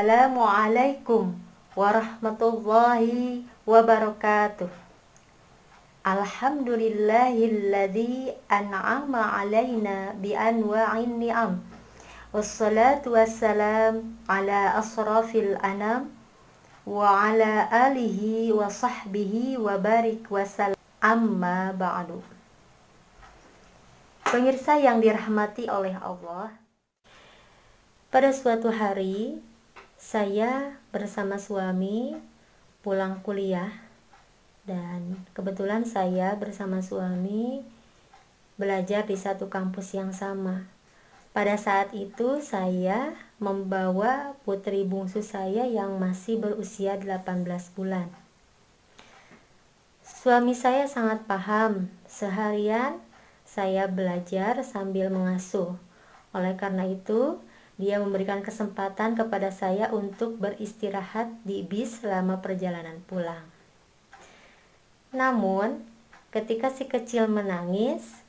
Assalamualaikum warahmatullahi wabarakatuh. Alhamdulillahilladzi an'ama alaina bi anwa'in ni'am. Wassalatu wassalam ala asrafil anam wa ala alihi wa sahbihi wa barik wasallam amma ba'du. Pemirsa yang dirahmati oleh Allah, pada suatu hari, saya bersama suami pulang kuliah dan kebetulan saya bersama suami belajar di satu kampus yang sama. Pada saat itu saya membawa putri bungsu saya yang masih berusia 18 bulan. Suami saya sangat paham, seharian saya belajar sambil mengasuh. Oleh karena itu, dia memberikan kesempatan kepada saya untuk beristirahat di bis selama perjalanan pulang. Namun, ketika si kecil menangis,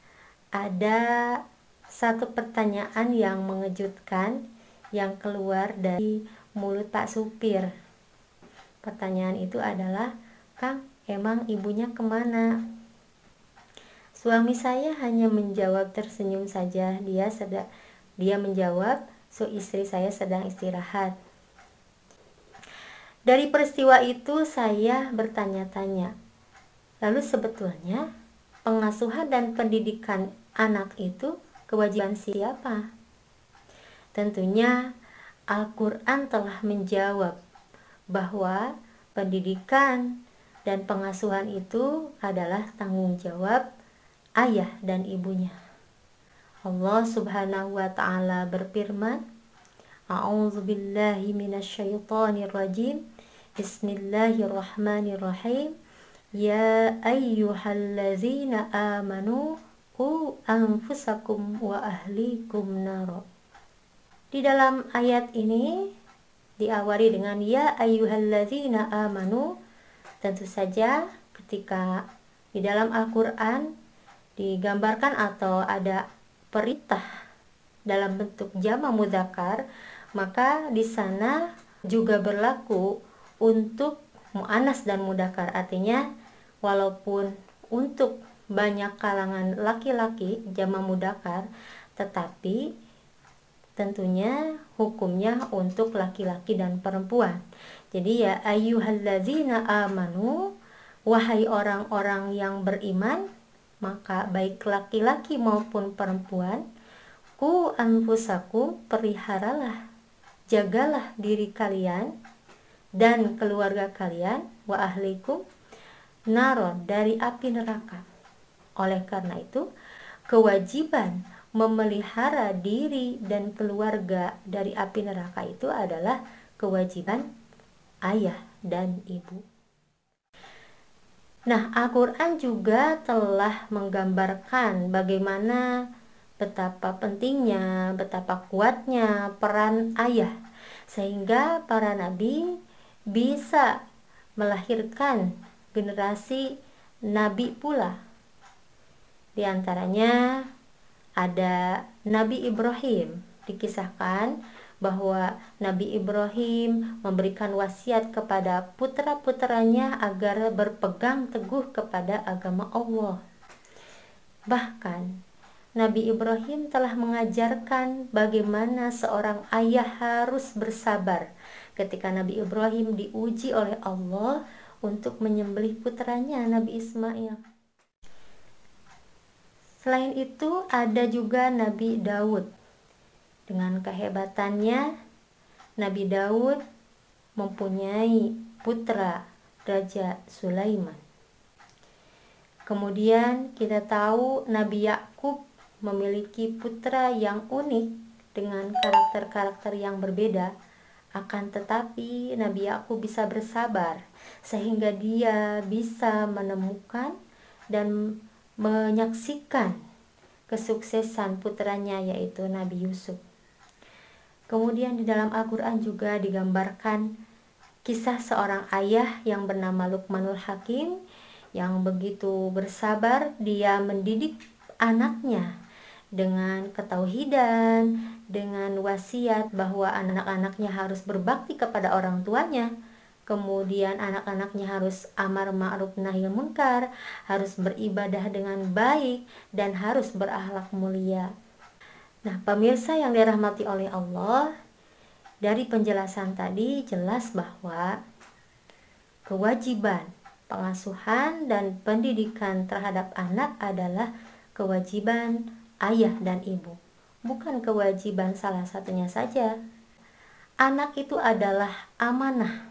ada satu pertanyaan yang mengejutkan yang keluar dari mulut Pak Supir. Pertanyaan itu adalah, Kang, emang ibunya ke mana? Suami saya hanya menjawab tersenyum saja. Dia sedang dia menjawab, so istri saya sedang istirahat. Dari peristiwa itu saya bertanya-tanya, lalu sebetulnya pengasuhan dan pendidikan anak itu kewajiban siapa? Tentunya Al-Quran telah menjawab bahwa pendidikan dan pengasuhan itu adalah tanggung jawab ayah dan ibunya. Allah Subhanahu wa taala berfirman, A'udzu billahi minasyaitonir rajim. Bismillahirrahmanirrahim. Ya ayyuhalladzina amanu qu anfusakum wa ahlikum nar. Di dalam ayat ini diawali dengan ya ayyuhalladzina amanu. Tentu saja ketika di dalam Al-Qur'an digambarkan atau ada perintah dalam bentuk jama mudakar maka di sana juga berlaku untuk mu'anas dan mudakar. Artinya walaupun untuk banyak kalangan laki-laki jama mudakar tetapi tentunya hukumnya untuk laki-laki dan perempuan. Jadi ya ayyuhallazina amanu wahai orang-orang yang beriman maka baik laki-laki maupun perempuan ku anfusaku periharalah jagalah diri kalian dan keluarga kalian wa ahlikum naron dari api neraka. Oleh karena itu kewajiban memelihara diri dan keluarga dari api neraka itu adalah kewajiban ayah dan ibu. Nah, Al-Quran juga telah menggambarkan bagaimana betapa pentingnya, betapa kuatnya peran ayah, sehingga para nabi bisa melahirkan generasi nabi pula. Di antaranya ada Nabi Ibrahim, dikisahkan bahwa Nabi Ibrahim memberikan wasiat kepada putra-putranya agar berpegang teguh kepada agama Allah. Bahkan Nabi Ibrahim telah mengajarkan bagaimana seorang ayah harus bersabar ketika Nabi Ibrahim diuji oleh Allah untuk menyembelih putranya Nabi Ismail. Selain itu ada juga Nabi Daud dengan kehebatannya, Nabi Daud mempunyai putra Raja Sulaiman. Kemudian kita tahu Nabi Yakub memiliki putra yang unik dengan karakter-karakter yang berbeda. Akan tetapi Nabi Yakub bisa bersabar sehingga dia bisa menemukan dan menyaksikan kesuksesan putranya yaitu Nabi Yusuf. Kemudian di dalam Al-Quran juga digambarkan kisah seorang ayah yang bernama Lukmanul Hakim yang begitu bersabar dia mendidik anaknya dengan ketauhidan, dengan wasiat bahwa anak-anaknya harus berbakti kepada orang tuanya. Kemudian anak-anaknya harus amar ma'ruf nahi munkar, harus beribadah dengan baik dan harus berakhlak mulia. Nah, pemirsa yang dirahmati oleh Allah, dari penjelasan tadi jelas bahwa kewajiban pengasuhan dan pendidikan terhadap anak adalah kewajiban ayah dan ibu, bukan kewajiban salah satunya saja. Anak itu adalah amanah.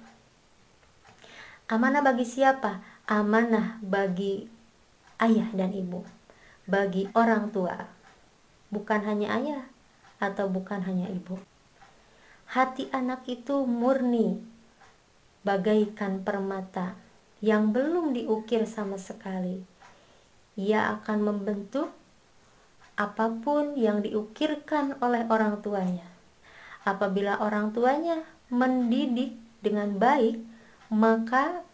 Amanah bagi siapa? Amanah bagi ayah dan ibu, bagi orang tua bukan hanya ayah atau bukan hanya ibu. Hati anak itu murni, bagaikan permata yang belum diukir sama sekali. Ia akan membentuk apa pun yang diukirkan oleh orang tuanya. Apabila orang tuanya mendidik dengan baik, maka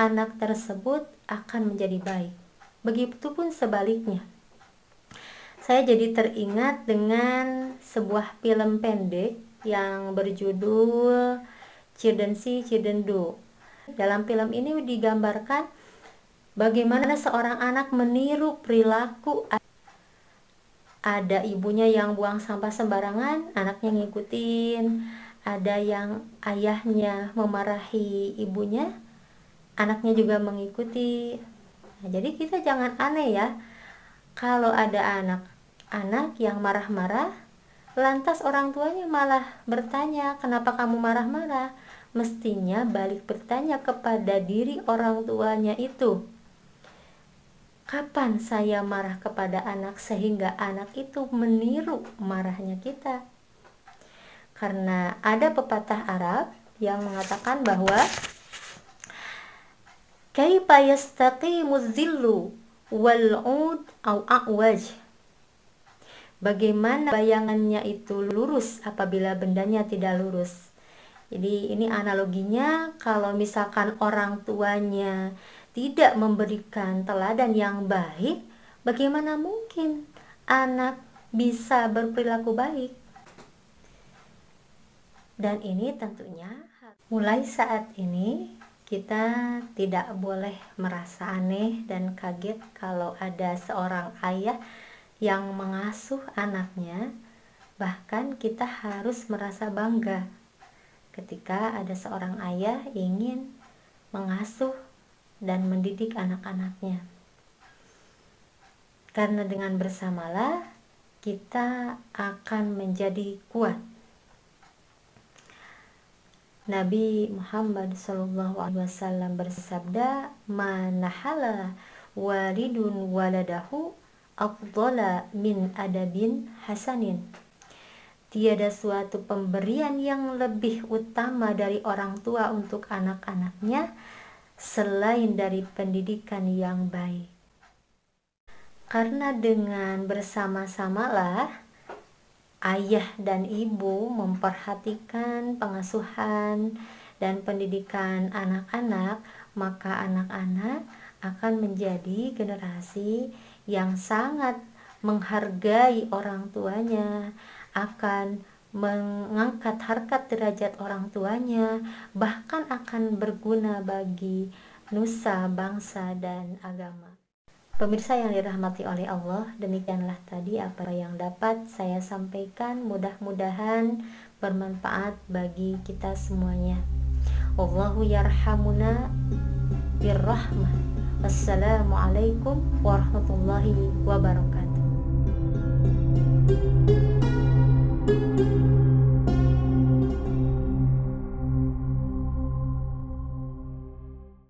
anak tersebut akan menjadi baik. Begitupun sebaliknya saya jadi teringat dengan sebuah film pendek yang berjudul Children Do. Dalam film ini digambarkan bagaimana seorang anak meniru perilaku ada ibunya yang buang sampah sembarangan, anaknya ngikutin. Ada yang ayahnya memarahi ibunya, anaknya juga mengikuti. Nah, jadi kita jangan aneh ya. Kalau ada anak anak yang marah-marah, lantas orang tuanya malah bertanya, "Kenapa kamu marah-marah?" Mestinya balik bertanya kepada diri orang tuanya itu. Kapan saya marah kepada anak sehingga anak itu meniru marahnya kita? Karena ada pepatah Arab yang mengatakan bahwa kaifa yastaqimu dhillu wal 'ud au a'waj bagaimana bayangannya itu lurus apabila bendanya tidak lurus. Jadi ini analoginya kalau misalkan orang tuanya tidak memberikan teladan yang baik, bagaimana mungkin anak bisa berperilaku baik? Dan ini tentunya mulai saat ini kita tidak boleh merasa aneh dan kaget kalau ada seorang ayah yang mengasuh anaknya, bahkan kita harus merasa bangga ketika ada seorang ayah ingin mengasuh dan mendidik anak-anaknya. Karena dengan bersamalah kita akan menjadi kuat. Nabi Muhammad SAW bersabda, "Manahala walidun waladahu afdala min adabin hasanin Tiada suatu pemberian yang lebih utama dari orang tua untuk anak-anaknya selain dari pendidikan yang baik. Karena dengan bersama-samalah ayah dan ibu memperhatikan pengasuhan dan pendidikan anak-anak, maka anak-anak akan menjadi generasi yang sangat menghargai orang tuanya, akan mengangkat harkat derajat orang tuanya, bahkan akan berguna bagi nusa, bangsa, dan agama. Pemirsa yang dirahmati oleh Allah, demikianlah tadi apa yang dapat saya sampaikan. Mudah-mudahan bermanfaat bagi kita semuanya. Allahu yarhamuna birrahmah Wassalamualaikum warahmatullahi wabarakatuh